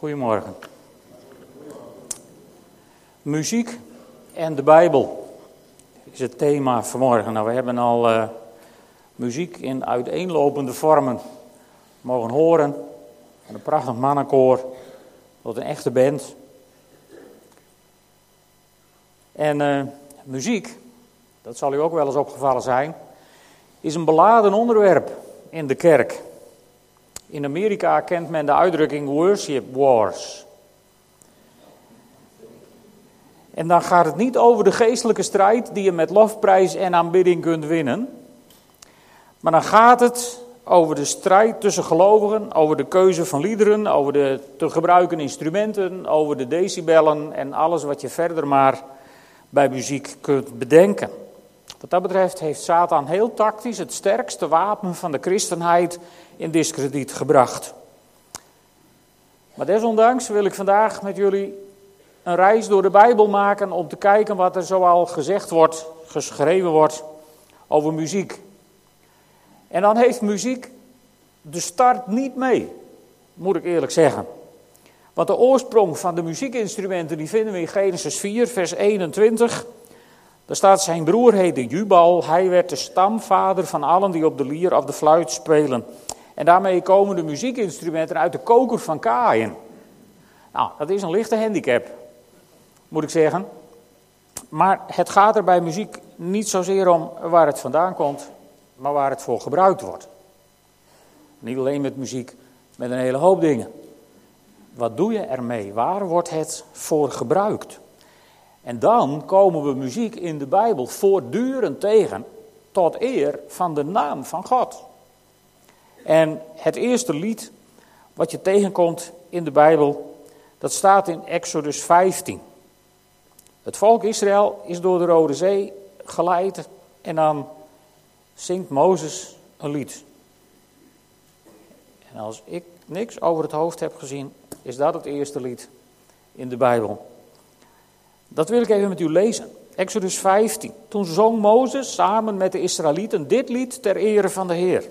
Goedemorgen. Muziek en de Bijbel is het thema vanmorgen. Nou, we hebben al uh, muziek in uiteenlopende vormen mogen horen. Van een prachtig mannenkoor tot een echte band. En uh, muziek, dat zal u ook wel eens opgevallen zijn, is een beladen onderwerp in de kerk. In Amerika kent men de uitdrukking worship wars. En dan gaat het niet over de geestelijke strijd die je met lofprijs en aanbidding kunt winnen. Maar dan gaat het over de strijd tussen gelovigen, over de keuze van liederen, over de te gebruiken instrumenten, over de decibellen en alles wat je verder maar bij muziek kunt bedenken. Wat dat betreft heeft Satan heel tactisch het sterkste wapen van de christenheid in discrediet gebracht. Maar desondanks wil ik vandaag met jullie een reis door de Bijbel maken om te kijken wat er zoal gezegd wordt, geschreven wordt over muziek. En dan heeft muziek de start niet mee, moet ik eerlijk zeggen. Want de oorsprong van de muziekinstrumenten die vinden we in Genesis 4, vers 21. Daar staat zijn broer heette Jubal, hij werd de stamvader van allen die op de lier of de fluit spelen. En daarmee komen de muziekinstrumenten uit de koker van Kain. Nou, dat is een lichte handicap, moet ik zeggen. Maar het gaat er bij muziek niet zozeer om waar het vandaan komt, maar waar het voor gebruikt wordt. Niet alleen met muziek, met een hele hoop dingen. Wat doe je ermee? Waar wordt het voor gebruikt? En dan komen we muziek in de Bijbel voortdurend tegen tot eer van de naam van God. En het eerste lied wat je tegenkomt in de Bijbel, dat staat in Exodus 15. Het volk Israël is door de Rode Zee geleid en dan zingt Mozes een lied. En als ik niks over het hoofd heb gezien, is dat het eerste lied in de Bijbel. Dat wil ik even met u lezen. Exodus 15. Toen zong Mozes samen met de Israëlieten dit lied ter ere van de Heer.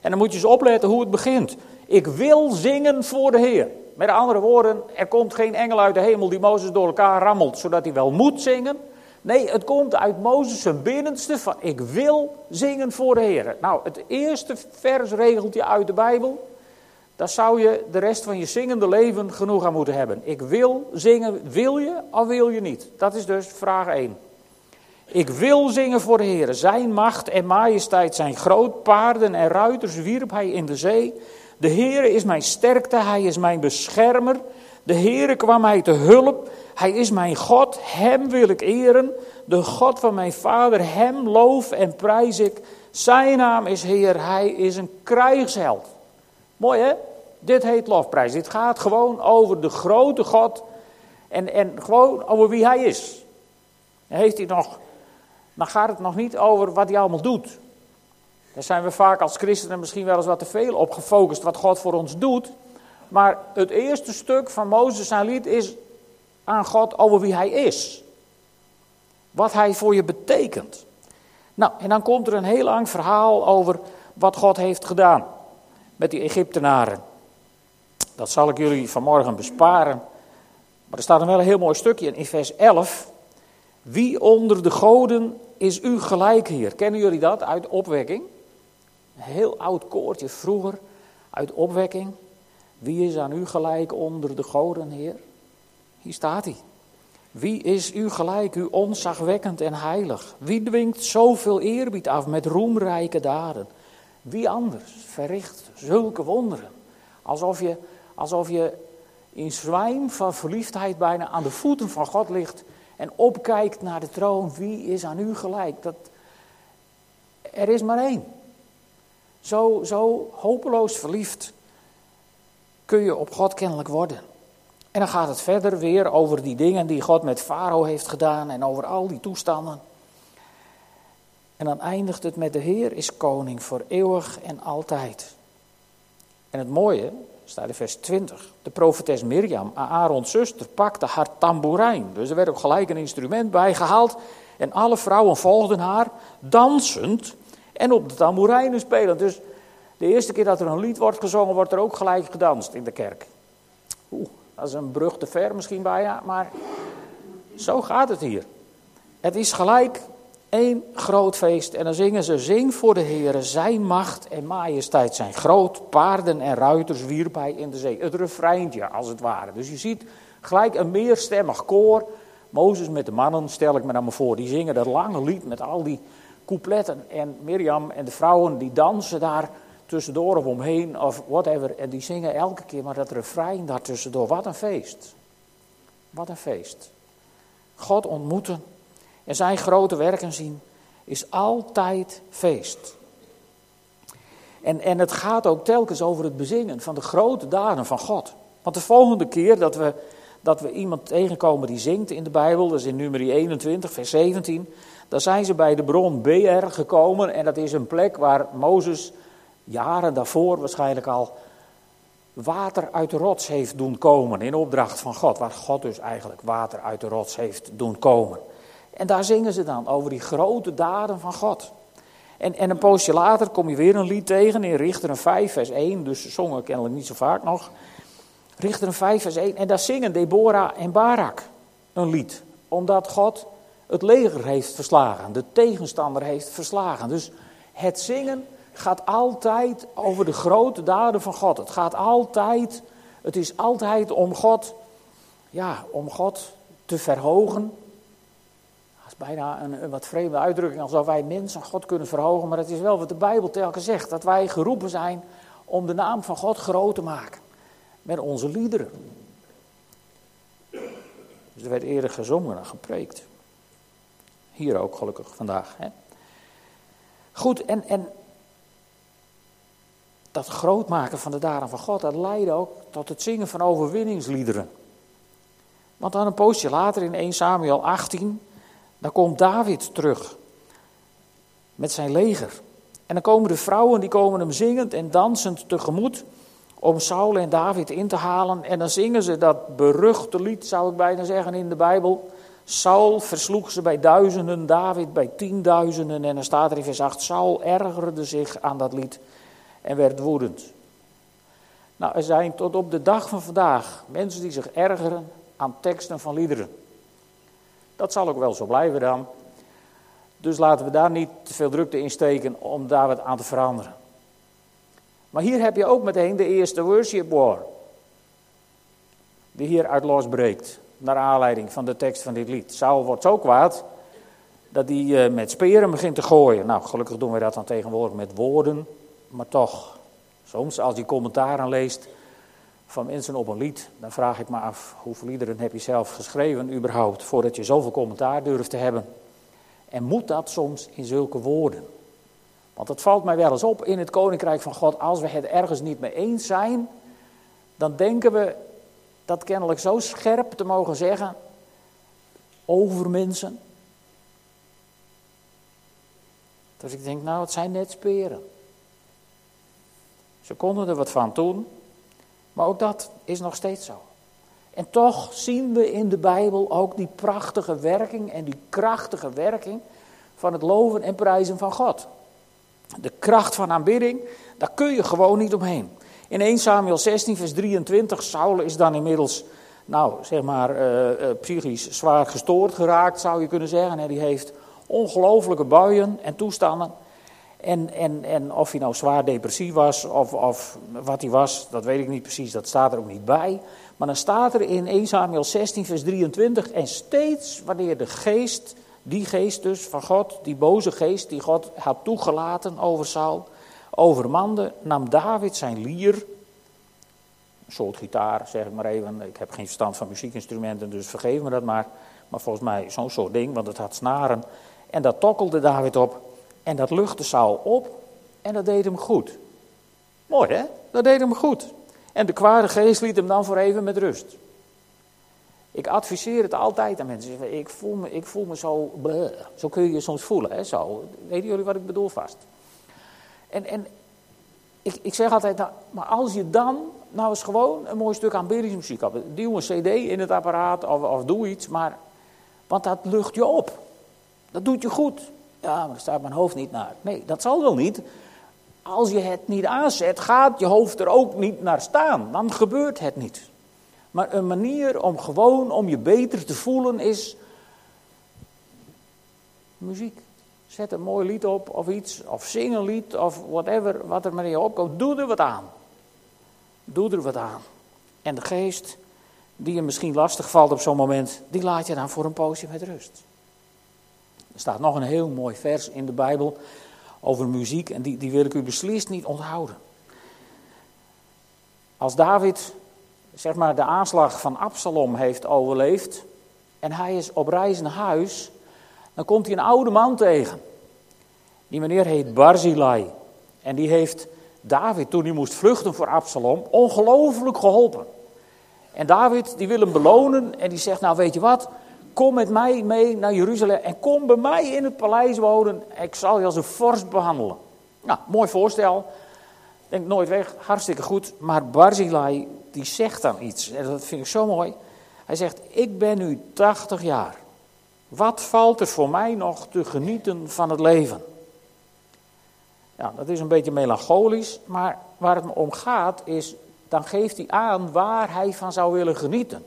En dan moet je eens opletten hoe het begint. Ik wil zingen voor de Heer. Met andere woorden, er komt geen engel uit de hemel die Mozes door elkaar rammelt, zodat hij wel moet zingen. Nee, het komt uit Mozes zijn binnenste van ik wil zingen voor de Heer. Nou, het eerste versregeltje uit de Bijbel, daar zou je de rest van je zingende leven genoeg aan moeten hebben. Ik wil zingen, wil je of wil je niet? Dat is dus vraag 1. Ik wil zingen voor de Heer. Zijn macht en majesteit zijn groot. Paarden en ruiters wierp hij in de zee. De Heer is mijn sterkte, hij is mijn beschermer. De Heer kwam mij te hulp. Hij is mijn God, hem wil ik eren. De God van mijn vader, hem loof en prijs ik. Zijn naam is Heer, hij is een krijgsheld. Mooi hè? Dit heet lofprijs. Dit gaat gewoon over de grote God en, en gewoon over wie hij is. heeft hij nog dan gaat het nog niet over wat hij allemaal doet. Daar zijn we vaak als christenen misschien wel eens wat te veel op gefocust, wat God voor ons doet. Maar het eerste stuk van Mozes zijn lied is aan God over wie hij is. Wat hij voor je betekent. Nou, en dan komt er een heel lang verhaal over wat God heeft gedaan met die Egyptenaren. Dat zal ik jullie vanmorgen besparen. Maar er staat een wel een heel mooi stukje in vers 11. Wie onder de goden is u gelijk, Heer? Kennen jullie dat uit opwekking? Een heel oud koortje vroeger uit opwekking. Wie is aan u gelijk onder de goden, Heer? Hier staat hij. Wie is u gelijk, u onzagwekkend en heilig? Wie dwingt zoveel eerbied af met roemrijke daden? Wie anders verricht zulke wonderen? Alsof je, alsof je in zwijm van verliefdheid bijna aan de voeten van God ligt en opkijkt naar de troon, wie is aan u gelijk? Dat, er is maar één. Zo, zo hopeloos verliefd kun je op God kennelijk worden. En dan gaat het verder weer over die dingen die God met Farao heeft gedaan en over al die toestanden. En dan eindigt het met de Heer is koning voor eeuwig en altijd. En het mooie, staat in vers 20. De profetes Mirjam, Aaron's zuster, pakte haar tamboerijn. Dus er werd ook gelijk een instrument bijgehaald. En alle vrouwen volgden haar, dansend en op de tamboerijnen spelend. Dus de eerste keer dat er een lied wordt gezongen, wordt er ook gelijk gedanst in de kerk. Oeh, Dat is een brug te ver misschien bijna, maar zo gaat het hier. Het is gelijk één groot feest. En dan zingen ze: Zing voor de Heer, zijn macht en majesteit zijn groot. Paarden en ruiters wierp hij in de zee. Het refreintje, als het ware. Dus je ziet gelijk een meerstemmig koor. Mozes met de mannen, stel ik me dan maar voor, die zingen dat lange lied met al die coupletten. En Mirjam en de vrouwen die dansen daar tussendoor of omheen of whatever. En die zingen elke keer maar dat refrein daar tussendoor. Wat een feest. Wat een feest. God ontmoeten en zijn grote werken zien is altijd feest. En, en het gaat ook telkens over het bezingen van de grote daden van God. Want de volgende keer dat we, dat we iemand tegenkomen die zingt in de Bijbel, dat is in nummer 21, vers 17, dan zijn ze bij de bron BR gekomen en dat is een plek waar Mozes jaren daarvoor waarschijnlijk al water uit de rots heeft doen komen in opdracht van God. Waar God dus eigenlijk water uit de rots heeft doen komen. En daar zingen ze dan over die grote daden van God. En, en een poosje later kom je weer een lied tegen in Richteren 5 vers 1. Dus ze zongen kennelijk niet zo vaak nog. Richteren 5 vers 1. En daar zingen Deborah en Barak een lied. Omdat God het leger heeft verslagen. De tegenstander heeft verslagen. Dus het zingen gaat altijd over de grote daden van God. Het gaat altijd, het is altijd om God, ja, om God te verhogen. Bijna een, een wat vreemde uitdrukking, alsof wij mensen God kunnen verhogen. Maar het is wel wat de Bijbel telkens zegt, dat wij geroepen zijn om de naam van God groot te maken. Met onze liederen. Dus er werd eerder gezongen en gepreekt. Hier ook gelukkig vandaag. Hè? Goed, en, en dat grootmaken van de daden van God, dat leidde ook tot het zingen van overwinningsliederen. Want dan een poosje later in 1 Samuel 18, dan komt David terug met zijn leger. En dan komen de vrouwen, die komen hem zingend en dansend tegemoet om Saul en David in te halen. En dan zingen ze dat beruchte lied, zou ik bijna zeggen, in de Bijbel. Saul versloeg ze bij duizenden, David bij tienduizenden. En dan staat er in vers 8, Saul ergerde zich aan dat lied en werd woedend. Nou, er zijn tot op de dag van vandaag mensen die zich ergeren aan teksten van liederen. Dat zal ook wel zo blijven dan. Dus laten we daar niet te veel drukte in steken om daar wat aan te veranderen. Maar hier heb je ook meteen de eerste worship war. Die hier uit losbreekt. Naar aanleiding van de tekst van dit lied. Saul wordt zo kwaad dat hij eh, met speren begint te gooien. Nou, gelukkig doen we dat dan tegenwoordig met woorden. Maar toch, soms als je commentaren leest van mensen op een lied, dan vraag ik me af hoeveel liederen heb je zelf geschreven überhaupt voordat je zoveel commentaar durft te hebben. En moet dat soms in zulke woorden? Want het valt mij wel eens op in het koninkrijk van God, als we het ergens niet mee eens zijn, dan denken we dat kennelijk zo scherp te mogen zeggen over mensen. Dus ik denk, nou, het zijn net speren. Ze konden er wat van doen, maar ook dat is nog steeds zo. En toch zien we in de Bijbel ook die prachtige werking en die krachtige werking van het loven en prijzen van God. De kracht van aanbidding, daar kun je gewoon niet omheen. In 1 Samuel 16, vers 23, Saul is dan inmiddels, nou zeg maar, uh, uh, psychisch zwaar gestoord geraakt, zou je kunnen zeggen. En die heeft ongelofelijke buien en toestanden. En, en, en of hij nou zwaar depressief was of, of wat hij was, dat weet ik niet precies, dat staat er ook niet bij. Maar dan staat er in 1 Samuel 16, vers 23, en steeds wanneer de geest, die geest dus van God, die boze geest die God had toegelaten over Saul, overmande, nam David zijn lier, een soort gitaar zeg ik maar even, ik heb geen verstand van muziekinstrumenten, dus vergeef me dat maar. Maar volgens mij zo'n soort ding, want het had snaren. En dat tokkelde David op. En dat luchtte Saul op en dat deed hem goed. Mooi hè? Dat deed hem goed. En de kwade geest liet hem dan voor even met rust. Ik adviseer het altijd aan mensen. Ik voel me, ik voel me zo. Zo kun je je soms voelen. Hè? Zo. Weten jullie wat ik bedoel vast? En, en ik, ik zeg altijd, nou, maar als je dan nou eens gewoon een mooi stuk aanbiddingsmuziek hebt. Duw een cd in het apparaat of, of doe iets. Maar, want dat lucht je op. Dat doet je goed. Ja, maar staat mijn hoofd niet naar. Nee, dat zal wel niet. Als je het niet aanzet, gaat je hoofd er ook niet naar staan. Dan gebeurt het niet. Maar een manier om gewoon om je beter te voelen is muziek. Zet een mooi lied op of iets, of zing een lied of whatever, wat er maar in je opkomt. Doe er wat aan. Doe er wat aan. En de geest die je misschien lastig valt op zo'n moment, die laat je dan voor een poosje met rust. Er staat nog een heel mooi vers in de Bijbel over muziek en die, die wil ik u beslist niet onthouden. Als David zeg maar de aanslag van Absalom heeft overleefd en hij is op reis naar huis, dan komt hij een oude man tegen. Die meneer heet Barzilai en die heeft David toen hij moest vluchten voor Absalom ongelooflijk geholpen. En David die wil hem belonen en die zegt, nou weet je wat, kom met mij mee naar Jeruzalem en kom bij mij in het paleis wonen. Ik zal je als een vorst behandelen. Nou, mooi voorstel. Denk nooit weg, hartstikke goed. Maar Barzilai die zegt dan iets en dat vind ik zo mooi. Hij zegt, ik ben nu 80 jaar. Wat valt er voor mij nog te genieten van het leven? Ja, dat is een beetje melancholisch, maar waar het me om gaat is dan geeft hij aan waar hij van zou willen genieten.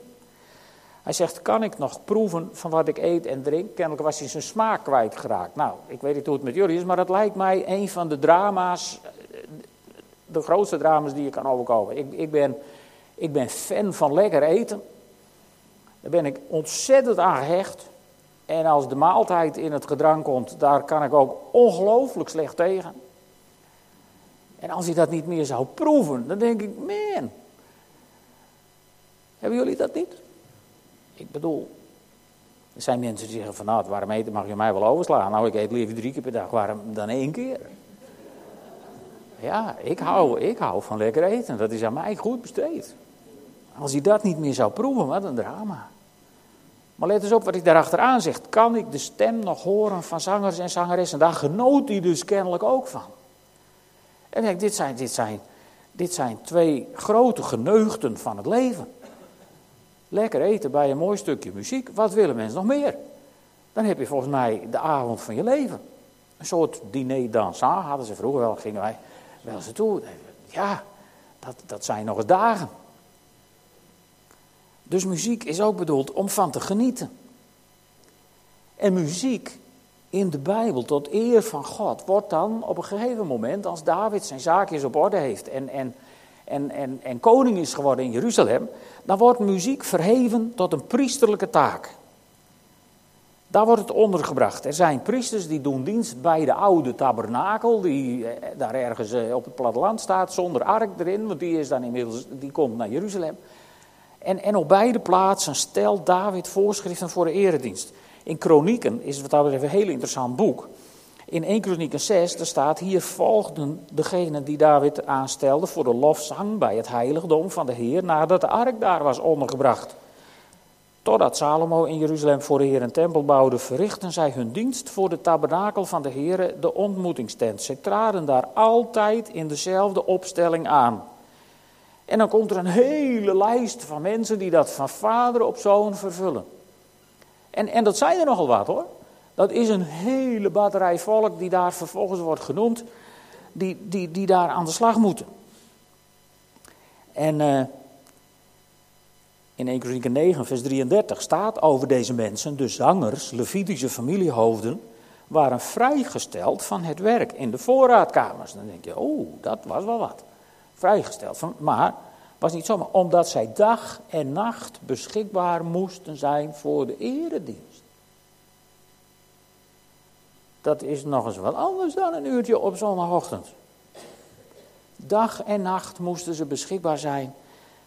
Hij zegt, kan ik nog proeven van wat ik eet en drink? Kennelijk was hij zijn smaak kwijtgeraakt. Nou, ik weet niet hoe het met jullie is, maar het lijkt mij een van de drama's, de grootste drama's die je kan overkomen. Ik, ik, ben, ik ben fan van lekker eten. Daar ben ik ontzettend aan gehecht. En als de maaltijd in het gedrang komt, daar kan ik ook ongelooflijk slecht tegen. En als hij dat niet meer zou proeven, dan denk ik, man, hebben jullie dat niet? Ik bedoel, er zijn mensen die zeggen van nou, warm eten mag je mij wel overslaan. Nou, ik eet liever drie keer per dag warm dan één keer. Ja, ik hou, ik hou van lekker eten. Dat is aan mij goed besteed. Als hij dat niet meer zou proeven, wat een drama. Maar let eens op wat ik daarachteraan zeg. Kan ik de stem nog horen van zangers en zangeressen? Daar genoot hij dus kennelijk ook van. En denk, dit zijn, dit, zijn, dit zijn twee grote geneugten van het leven. Lekker eten bij een mooi stukje muziek. Wat willen mensen nog meer? Dan heb je volgens mij de avond van je leven. Een soort diner dansant hadden ze vroeger wel, gingen wij wel eens toe. Ja, dat, dat zijn nog eens dagen. Dus muziek is ook bedoeld om van te genieten. En muziek in de Bijbel tot eer van God wordt dan op een gegeven moment, als David zijn zaakjes op orde heeft en, en, en, en, en koning is geworden in Jeruzalem, dan wordt muziek verheven tot een priesterlijke taak. Daar wordt het ondergebracht. Er zijn priesters die doen dienst bij de oude tabernakel, die eh, daar ergens eh, op het platteland staat, zonder ark erin, want die, is dan inmiddels, die komt naar Jeruzalem. En, en op beide plaatsen stelt David voorschriften voor de eredienst. In Kronieken is wat dat betreft een heel interessant boek. In 1 Kronieken 6, daar staat, hier volgden degenen die David aanstelde voor de lofzang bij het heiligdom van de Heer, nadat de ark daar was ondergebracht. Totdat Salomo in Jeruzalem voor de Heer een tempel bouwde, verrichten zij hun dienst voor de tabernakel van de Heer, de ontmoetingstent. Ze traden daar altijd in dezelfde opstelling aan. En dan komt er een hele lijst van mensen die dat van vader op zoon vervullen. En, en dat zijn er nogal wat hoor. Dat is een hele batterij volk die daar vervolgens wordt genoemd, die, die, die daar aan de slag moeten. En uh, in 1 Kronieken 9, vers 33 staat over deze mensen, de zangers, Levitische familiehoofden, waren vrijgesteld van het werk in de voorraadkamers. Dan denk je, oh, dat was wel wat. Vrijgesteld. Van, maar was niet zomaar omdat zij dag en nacht beschikbaar moesten zijn voor de eredienst. Dat is nog eens wat anders dan een uurtje op zondagochtend. Dag en nacht moesten ze beschikbaar zijn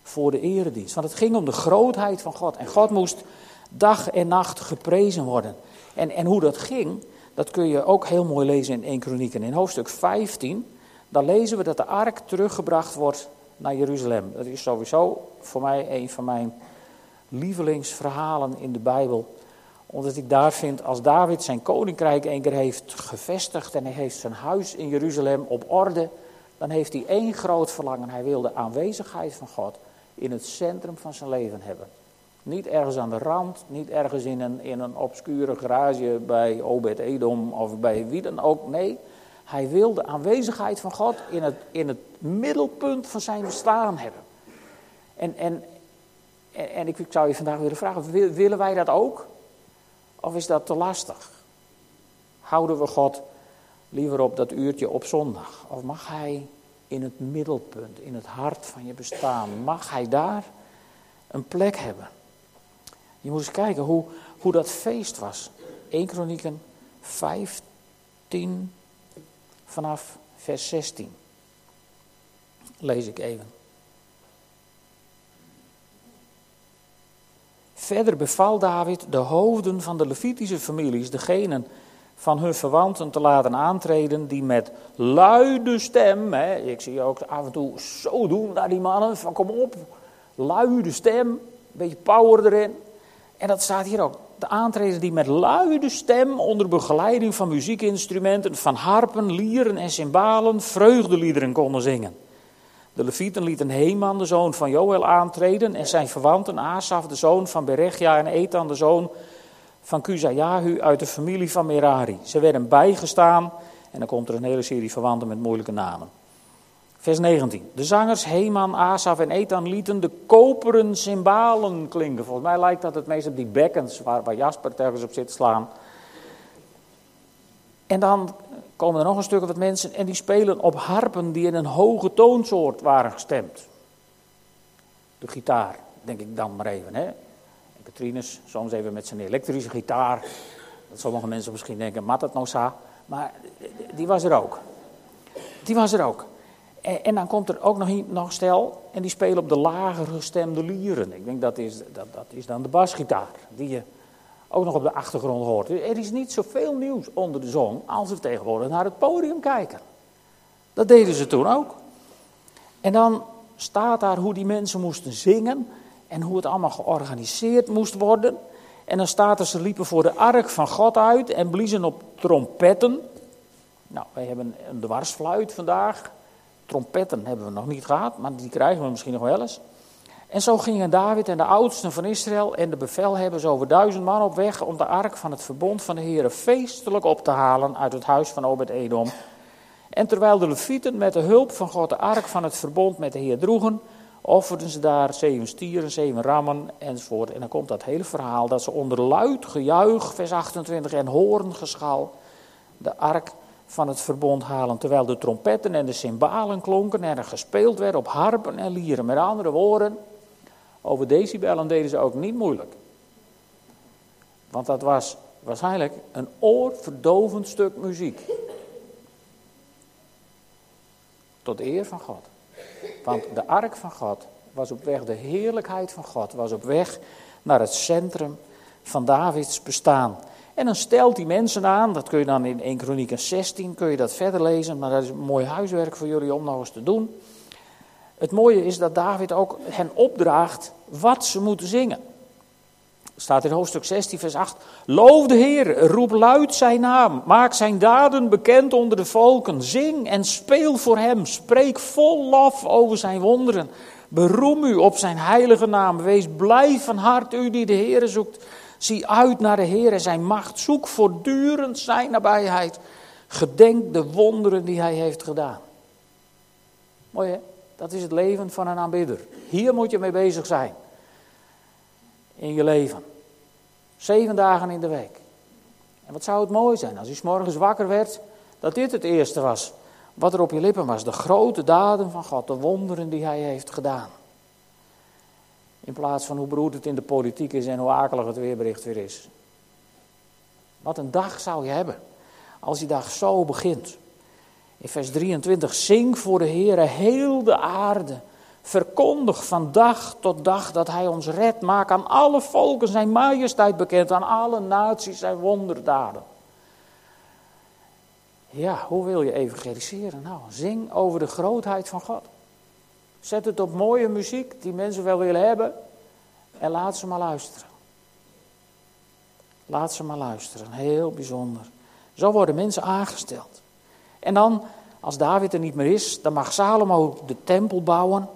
voor de eredienst. Want het ging om de grootheid van God. En God moest dag en nacht geprezen worden. En, en hoe dat ging, dat kun je ook heel mooi lezen in 1 Kronieken. In hoofdstuk 15, dan lezen we dat de ark teruggebracht wordt naar Jeruzalem. Dat is sowieso voor mij een van mijn lievelingsverhalen in de Bijbel. Omdat ik daar vind, als David zijn koninkrijk een keer heeft gevestigd en hij heeft zijn huis in Jeruzalem op orde, dan heeft hij één groot verlangen. Hij wil de aanwezigheid van God in het centrum van zijn leven hebben. Niet ergens aan de rand, niet ergens in een, in een obscure garage bij Obed Edom of bij wie dan ook. Nee, hij wil de aanwezigheid van God in het, in het middelpunt van zijn bestaan hebben. En, en, En, en ik zou je vandaag willen vragen, willen wij dat ook? Of is dat te lastig? Houden we God liever op dat uurtje op zondag? Of mag Hij in het middelpunt, in het hart van je bestaan, mag Hij daar een plek hebben? Je moet eens kijken hoe, hoe dat feest was. 1 Kronieken 15 vanaf vers 16. Lees ik even. Verder beval David de hoofden van de Levitische families, degenen van hun verwanten te laten aantreden die met luide stem, hè, ik zie ook af en toe zo doen naar die mannen, van kom op, luide stem, een beetje power erin. En dat staat hier ook. De aantreden die met luide stem onder begeleiding van muziekinstrumenten, van harpen, lieren en cymbalen vreugdeliederen konden zingen. De Levieten lieten Heman, de zoon van Joël, aantreden en zijn verwanten Asaf, de zoon van Berechia en Ethan, de zoon van Kuzayahu uit de familie van Merari. Ze werden bijgestaan en dan komt er een hele serie verwanten met moeilijke namen. Vers 19. De zangers Heman, Asaf en Ethan lieten de koperen cymbalen klinken. Volgens mij lijkt dat het meest op die bekkens waar, Jasper telkens op zit te slaan. En dan komen er nog een stuk wat mensen en die spelen op harpen die in een hoge toonsoort waren gestemd. De gitaar, denk ik dan maar even. Hè? En Katrines, soms even met zijn elektrische gitaar. Dat sommige mensen misschien denken, mat het nou. Maar die was er ook. Die was er ook. En, en, dan komt er ook nog, nog stel, en die spelen op de lager gestemde lieren. Ik denk dat is, dat, dat is dan de basgitaar, die je ook nog op de achtergrond hoort. Er is niet zoveel nieuws onder de zon als we tegenwoordig naar het podium kijken. Dat deden ze toen ook. En dan staat daar hoe die mensen moesten zingen en hoe het allemaal georganiseerd moest worden. En dan staat er, ze liepen voor de ark van God uit en bliezen op trompetten. Nou, wij hebben een dwarsfluit vandaag. Trompetten hebben we nog niet gehad, maar die krijgen we misschien nog wel eens. En zo gingen David en de oudsten van Israël en de bevelhebbers over duizend man op weg om de ark van het verbond van de Heeren feestelijk op te halen uit het huis van Obed-Edom. En terwijl de Levieten met de hulp van God de ark van het verbond met de Heer droegen, offerden ze daar zeven stieren, zeven rammen enzovoort. En dan komt dat hele verhaal dat ze onder luid gejuich, vers 28, en hoorngeschal de ark van het verbond halen. Terwijl de trompetten en de cymbalen klonken en er gespeeld werd op harpen en lieren. Met andere woorden, over decibellen deden ze ook niet moeilijk. Want dat was waarschijnlijk een oorverdovend stuk muziek. Tot eer van God. Want de ark van God was op weg, de heerlijkheid van God was op weg naar het centrum van Davids bestaan. En dan stelt hij mensen aan, dat kun je dan in 1 Kronieken 16, kun je dat verder lezen, maar dat is een mooi huiswerk voor jullie om nog eens te doen. Het mooie is dat David ook hen opdraagt wat ze moeten zingen. Staat in hoofdstuk 16, vers 8. Loof de Heer, roep luid zijn naam, maak zijn daden bekend onder de volken. Zing en speel voor hem, spreek vol lof over zijn wonderen. Beroem u op zijn heilige naam, wees blij van hart, u die de Heer zoekt. Zie uit naar de Heer en zijn macht, zoek voortdurend zijn nabijheid. Gedenk de wonderen die hij heeft gedaan. Mooi hè? Dat is het leven van een aanbidder. Hier moet je mee bezig zijn. In je leven. Zeven dagen in de week. En wat zou het mooi zijn als je s morgens wakker werd, dat dit het eerste was wat er op je lippen was. De grote daden van God, de wonderen die hij heeft gedaan. In plaats van hoe beroerd het in de politiek is en hoe akelig het weerbericht weer is. Wat een dag zou je hebben als die dag zo begint. In vers 23, zing voor de Heere heel de aarde. Verkondig van dag tot dag dat Hij ons redt. Maak aan alle volken zijn majesteit bekend, aan alle naties zijn wonderdaden. Ja, hoe wil je evangeliseren? Nou, zing over de grootheid van God. Zet het op mooie muziek die mensen wel willen hebben en laat ze maar luisteren. Laat ze maar luisteren, heel bijzonder. Zo worden mensen aangesteld. En dan, als David er niet meer is, dan mag Salomo de tempel bouwen.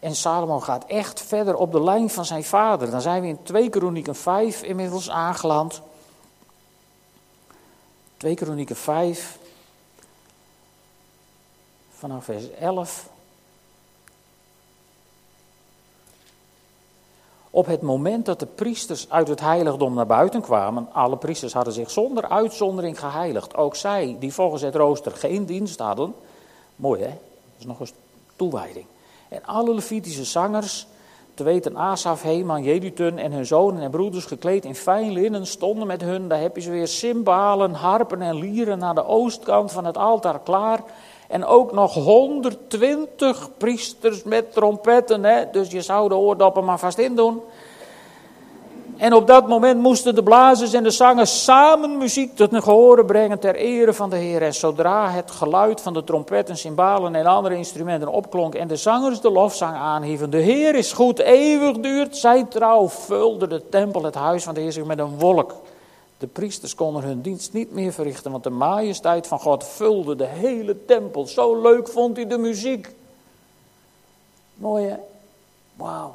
En Salomo gaat echt verder op de lijn van zijn vader. Dan zijn we in 2 Kronieken 5 inmiddels aangeland. 2 Kronieken 5, vanaf vers 11. Op het moment dat de priesters uit het heiligdom naar buiten kwamen, alle priesters hadden zich zonder uitzondering geheiligd. Ook zij die volgens het rooster geen dienst hadden. Mooi hè? Dat is nog eens toewijding. En alle Levitische zangers, te weten Asaf, Heman, Jedutun en hun zonen en broeders gekleed in fijn linnen, stonden met hun, daar heb je ze weer, cymbalen, harpen en lieren naar de oostkant van het altaar klaar. En ook nog 120 priesters met trompetten, hè? dus je zou de oordoppen maar vast in doen. En op dat moment moesten de blazers en de zangers samen muziek tot een brengen ter ere van de Heer. En zodra het geluid van de trompetten, cymbalen en andere instrumenten opklonk en de zangers de lofzang aanhieven, de Heer is goed, eeuwig duurt zijn trouw, vulde de tempel, het huis van de Heer zich met een wolk. De priesters konden hun dienst niet meer verrichten, want de majesteit van God vulde de hele tempel. Zo leuk vond hij de muziek. Mooi hè? Wauw.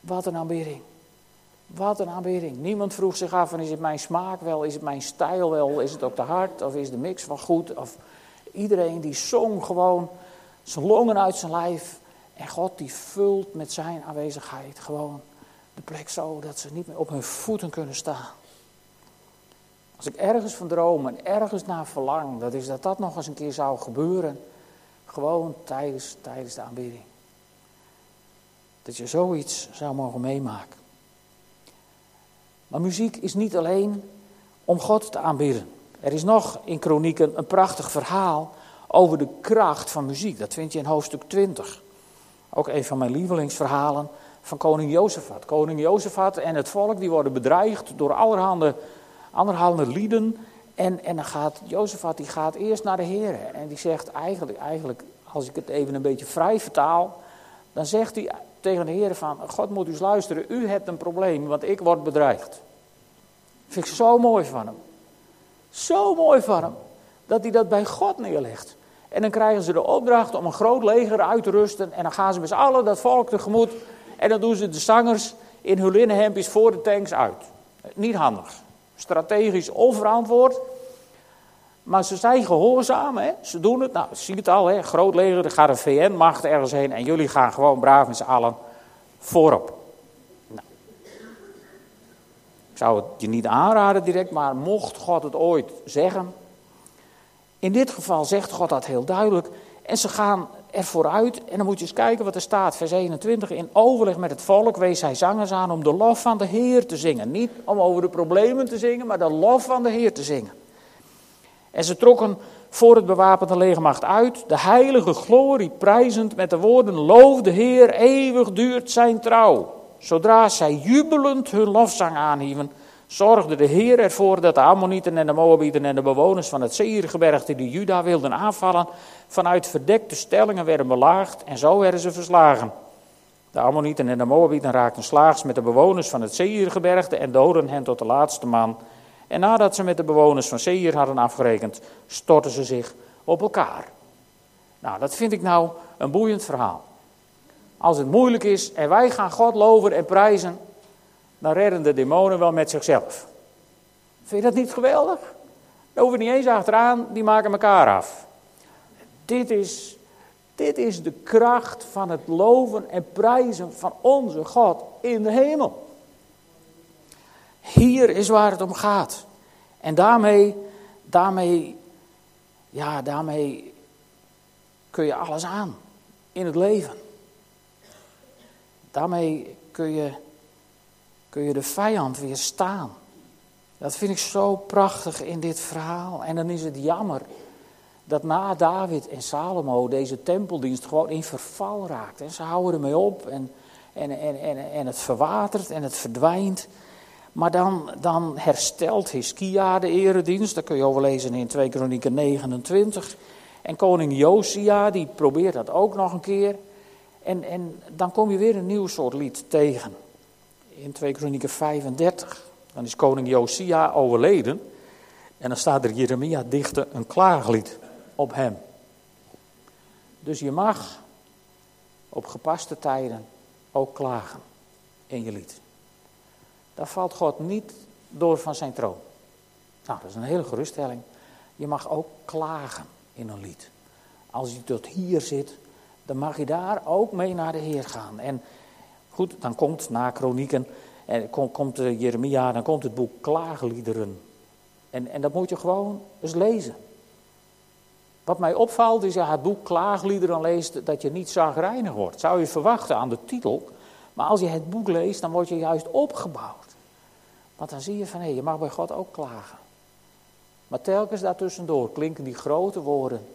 Wat een aanbidding. Wat een aanbidding. Niemand vroeg zich af: van, is het mijn smaak wel? Is het mijn stijl wel? Is het ook te hard? Of is de mix wel goed? Of iedereen die zong gewoon zijn longen uit zijn lijf. En God die vult met zijn aanwezigheid gewoon de plek zo dat ze niet meer op hun voeten kunnen staan. Als ik ergens van droom en ergens naar verlang, dat is dat dat nog eens een keer zou gebeuren. Gewoon tijdens, tijdens de aanbidding. Dat je zoiets zou mogen meemaken. Maar muziek is niet alleen om God te aanbidden. Er is nog in Kronieken een prachtig verhaal over de kracht van muziek. Dat vind je in hoofdstuk 20. Ook een van mijn lievelingsverhalen van koning Jozefat. Koning Jozefat en het volk die worden bedreigd door allerhande, allerhande lieden. En, en dan gaat Jozefat die gaat eerst naar de Heer. En die zegt eigenlijk, eigenlijk, als ik het even een beetje vrij vertaal, dan zegt hij tegen de Heer van, God moet eens luisteren, u hebt een probleem, want ik word bedreigd. Vind ik zo mooi van hem. Zo mooi van hem, dat hij dat bij God neerlegt. En dan krijgen ze de opdracht om een groot leger uit te rusten. En dan gaan ze met z'n allen dat volk tegemoet. En dan doen ze de zangers in hun linnenhempjes voor de tanks uit. Niet handig. Strategisch onverantwoord. Maar ze zijn gehoorzaam, hè? ze doen het. Nou, zie het al, hè? groot leger, er gaat een VN-macht ergens heen en jullie gaan gewoon braaf met z'n allen voorop. Nou. Ik zou het je niet aanraden direct, maar mocht God het ooit zeggen. In dit geval zegt God dat heel duidelijk. En ze gaan er vooruit en dan moet je eens kijken wat er staat. Vers 21, in overleg met het volk wees hij zangers aan om de lof van de Heer te zingen. Niet om over de problemen te zingen, maar de lof van de Heer te zingen. En ze trokken voor het bewapende legermacht uit, de heilige glorie prijzend met de woorden: Loof de Heer, eeuwig duurt zijn trouw. Zodra zij jubelend hun lofzang aanhieven, zorgde de Heer ervoor dat de Ammonieten en de Moabieten en de bewoners van het Seirgebergte die Juda wilden aanvallen, vanuit verdekte stellingen werden belaagd en zo werden ze verslagen. De Ammonieten en de Moabieten raakten slaags met de bewoners van het Seirgebergte en doden hen tot de laatste man. En nadat ze met de bewoners van Seir hadden afgerekend, stortten ze zich op elkaar. Nou, dat vind ik nou een boeiend verhaal. Als het moeilijk is en wij gaan God loven en prijzen, dan redden de demonen wel met zichzelf. Vind je dat niet geweldig? Daar hoeven niet eens achteraan, die maken elkaar af. Dit is, dit is de kracht van het loven en prijzen van onze God in de hemel. Hier is waar het om gaat. En daarmee, daarmee, ja, daarmee kun je alles aan in het leven. Daarmee kun je, kun je de vijand weerstaan. Dat vind ik zo prachtig in dit verhaal. En dan is het jammer dat na David en Salomo deze tempeldienst gewoon in verval raakt. En ze houden ermee op en, en, en, en, en het verwatert en het verdwijnt. Maar dan, dan herstelt Hiskia de eredienst. Dat kun je overlezen in 2 Kronieken 29. En koning Josia, die probeert dat ook nog een keer. En, en dan kom je weer een nieuw soort lied tegen. In 2 Kronieken 35. Dan is koning Josia overleden. En dan staat er Jeremia dichte een klaaglied op hem. Dus je mag op gepaste tijden ook klagen in je lied. Daar valt God niet door van zijn troon. Nou, dat is een hele geruststelling. Je mag ook klagen in een lied. Als je tot hier zit, dan mag je daar ook mee naar de Heer gaan. En Goed, dan komt na Kronieken en komt, komt Jeremia, dan komt het boek Klaagliederen. En, en dat moet je gewoon eens lezen. Wat mij opvalt is, je het boek Klaagliederen leest, dat je niet zagrijnig wordt. Zou je verwachten aan de titel. Maar als je het boek leest, dan word je juist opgebouwd. Want dan zie je van, hé, je mag bij God ook klagen. Maar telkens daartussendoor klinken die grote woorden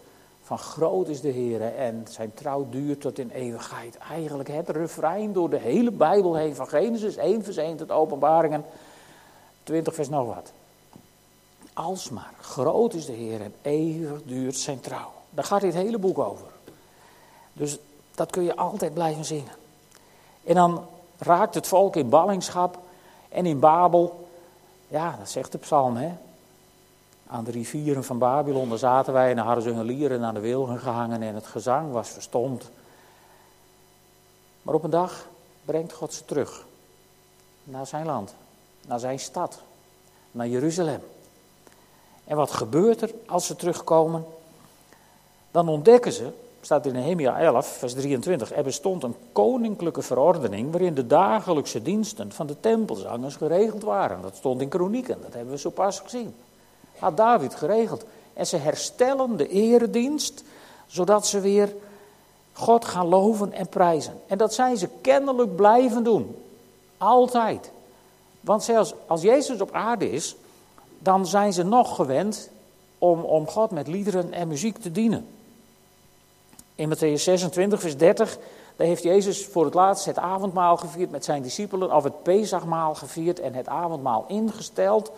van groot is de Heer en zijn trouw duurt tot in eeuwigheid. Eigenlijk het refrein door de hele Bijbel heen, van Genesis 1 vers 1 tot Openbaringen 20 vers nog wat. Alsmaar, groot is de Heer en eeuwig duurt zijn trouw. Daar gaat dit hele boek over. Dus dat kun je altijd blijven zingen. En dan raakt het volk in ballingschap en in Babel. Ja, dat zegt de psalm, hè. Aan de rivieren van Babylon, daar zaten wij en hadden ze hun lieren aan de wilgen gehangen en het gezang was verstomd. Maar op een dag brengt God ze terug naar zijn land, naar zijn stad, naar Jeruzalem. En wat gebeurt er als ze terugkomen? Dan ontdekken ze, staat in Nehemia 11, vers 23, er bestond een koninklijke verordening waarin de dagelijkse diensten van de tempelzangers geregeld waren. Dat stond in Kronieken, dat hebben we zo pas gezien. Had David geregeld. En ze herstellen de eredienst, zodat ze weer God gaan loven en prijzen. En dat zijn ze kennelijk blijven doen. Altijd. Want zelfs als Jezus op aarde is, dan zijn ze nog gewend om, om God met liederen en muziek te dienen. In Matthäus 26, vers 30, daar heeft Jezus voor het laatst het avondmaal gevierd met zijn discipelen, of het Pesachmaal gevierd en het avondmaal ingesteld.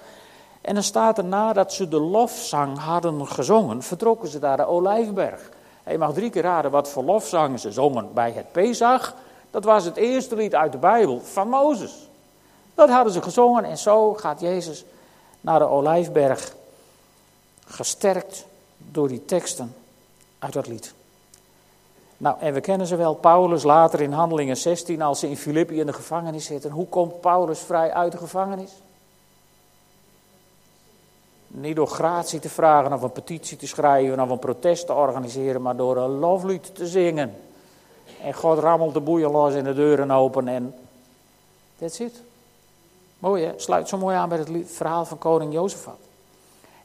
En dan staat er nadat ze de lofzang hadden gezongen, vertrokken ze naar de Olijfberg. je mag drie keer raden wat voor lofzang ze zongen bij het Pesach. Dat was het eerste lied uit de Bijbel van Mozes. Dat hadden ze gezongen en zo gaat Jezus naar de Olijfberg, gesterkt door die teksten uit dat lied. Nou, en we kennen ze wel, Paulus later in Handelingen 16, als ze in Filippi in de gevangenis zitten. Hoe komt Paulus vrij uit de gevangenis? Niet door gratie te vragen of een petitie te schrijven of een protest te organiseren, maar door een loflied te zingen. En God rammelt de boeien los en de deuren open en that's it. Mooi sluit zo mooi aan bij het verhaal van koning Jozefat.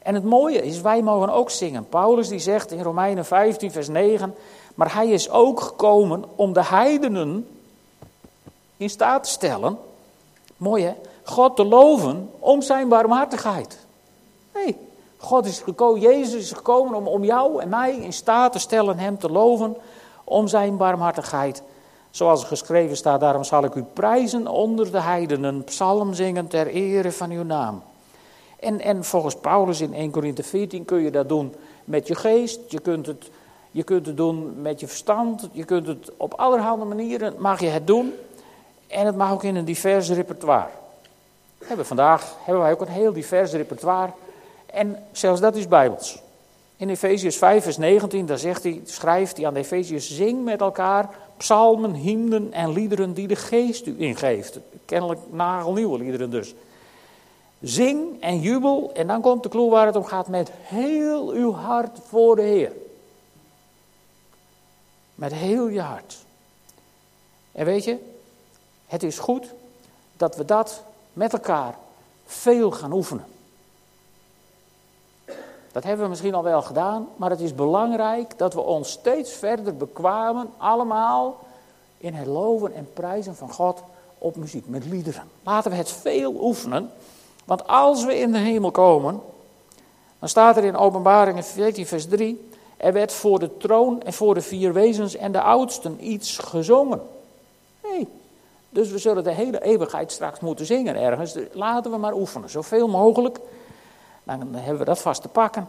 En het mooie is, wij mogen ook zingen. Paulus die zegt in Romeinen 15 vers 9, maar hij is ook gekomen om de heidenen in staat te stellen, mooi hè, God te loven om zijn barmhartigheid. Nee, God is gekomen, Jezus is gekomen om, om jou en mij in staat te stellen hem te loven om zijn barmhartigheid. Zoals geschreven staat, daarom zal ik u prijzen onder de heidenen, psalm zingen ter ere van uw naam. En, en volgens Paulus in 1 Korinthe 14 kun je dat doen met je geest, je kunt, het, je kunt het doen met je verstand, je kunt het op allerhande manieren, mag je het doen. En het mag ook in een divers repertoire. Hebben vandaag hebben wij ook een heel divers repertoire en zelfs dat is bijbels. In Efeziërs 5 vers 19, daar zegt hij, schrijft hij aan de Efeziërs, zing met elkaar psalmen, hymnen en liederen die de geest u ingeeft. Kennelijk nagelnieuwe liederen dus. Zing en jubel, en dan komt de clue waar het om gaat, met heel uw hart voor de Heer. Met heel je hart. En weet je, het is goed dat we dat met elkaar veel gaan oefenen. Dat hebben we misschien al wel gedaan, maar het is belangrijk dat we ons steeds verder bekwamen, allemaal in het loven en prijzen van God op muziek, met liederen. Laten we het veel oefenen, want als we in de hemel komen, dan staat er in Openbaringen 14, vers 3, er werd voor de troon en voor de vier wezens en de oudsten iets gezongen. Nee, dus we zullen de hele eeuwigheid straks moeten zingen ergens. Laten we maar oefenen, zoveel mogelijk. Dan hebben we dat vast te pakken.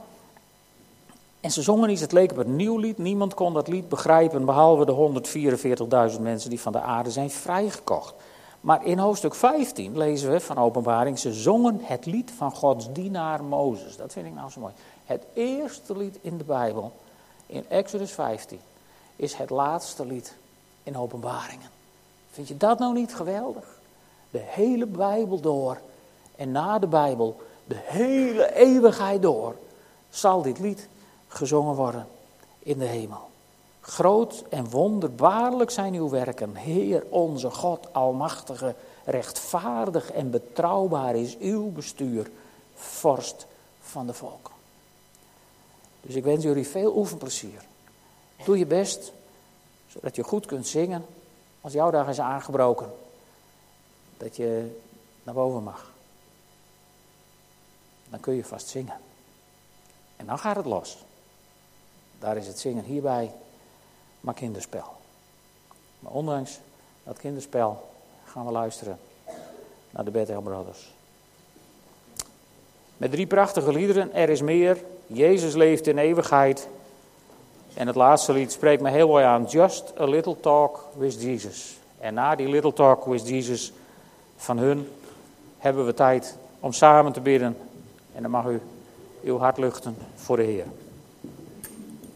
En ze zongen iets, het leek op een nieuw lied. Niemand kon dat lied begrijpen, behalve de 144.000 mensen die van de aarde zijn vrijgekocht. Maar in hoofdstuk 15 lezen we van Openbaring, ze zongen het lied van Gods dienaar Mozes. Dat vind ik nou zo mooi. Het eerste lied in de Bijbel, in Exodus 15, is het laatste lied in Openbaringen. Vind je dat nou niet geweldig? De hele Bijbel door en na de Bijbel de hele eeuwigheid door zal dit lied gezongen worden in de hemel. Groot en wonderbaarlijk zijn uw werken, Heer onze God, Almachtige. Rechtvaardig en betrouwbaar is uw bestuur, vorst van de volken. Dus ik wens jullie veel oefenplezier. Doe je best, zodat je goed kunt zingen als jouw dag is aangebroken. Dat je naar boven mag. Dan kun je vast zingen. En dan gaat het los. Daar is het zingen hierbij maar kinderspel. Maar ondanks dat kinderspel gaan we luisteren naar de Bethel Brothers. Met drie prachtige liederen, Er is meer, Jezus leeft in eeuwigheid. En het laatste lied spreekt me heel mooi aan, Just a Little Talk with Jesus. En na die Little Talk with Jesus van hun hebben we tijd om samen te bidden. En dan mag u uw hart luchten voor de Heer.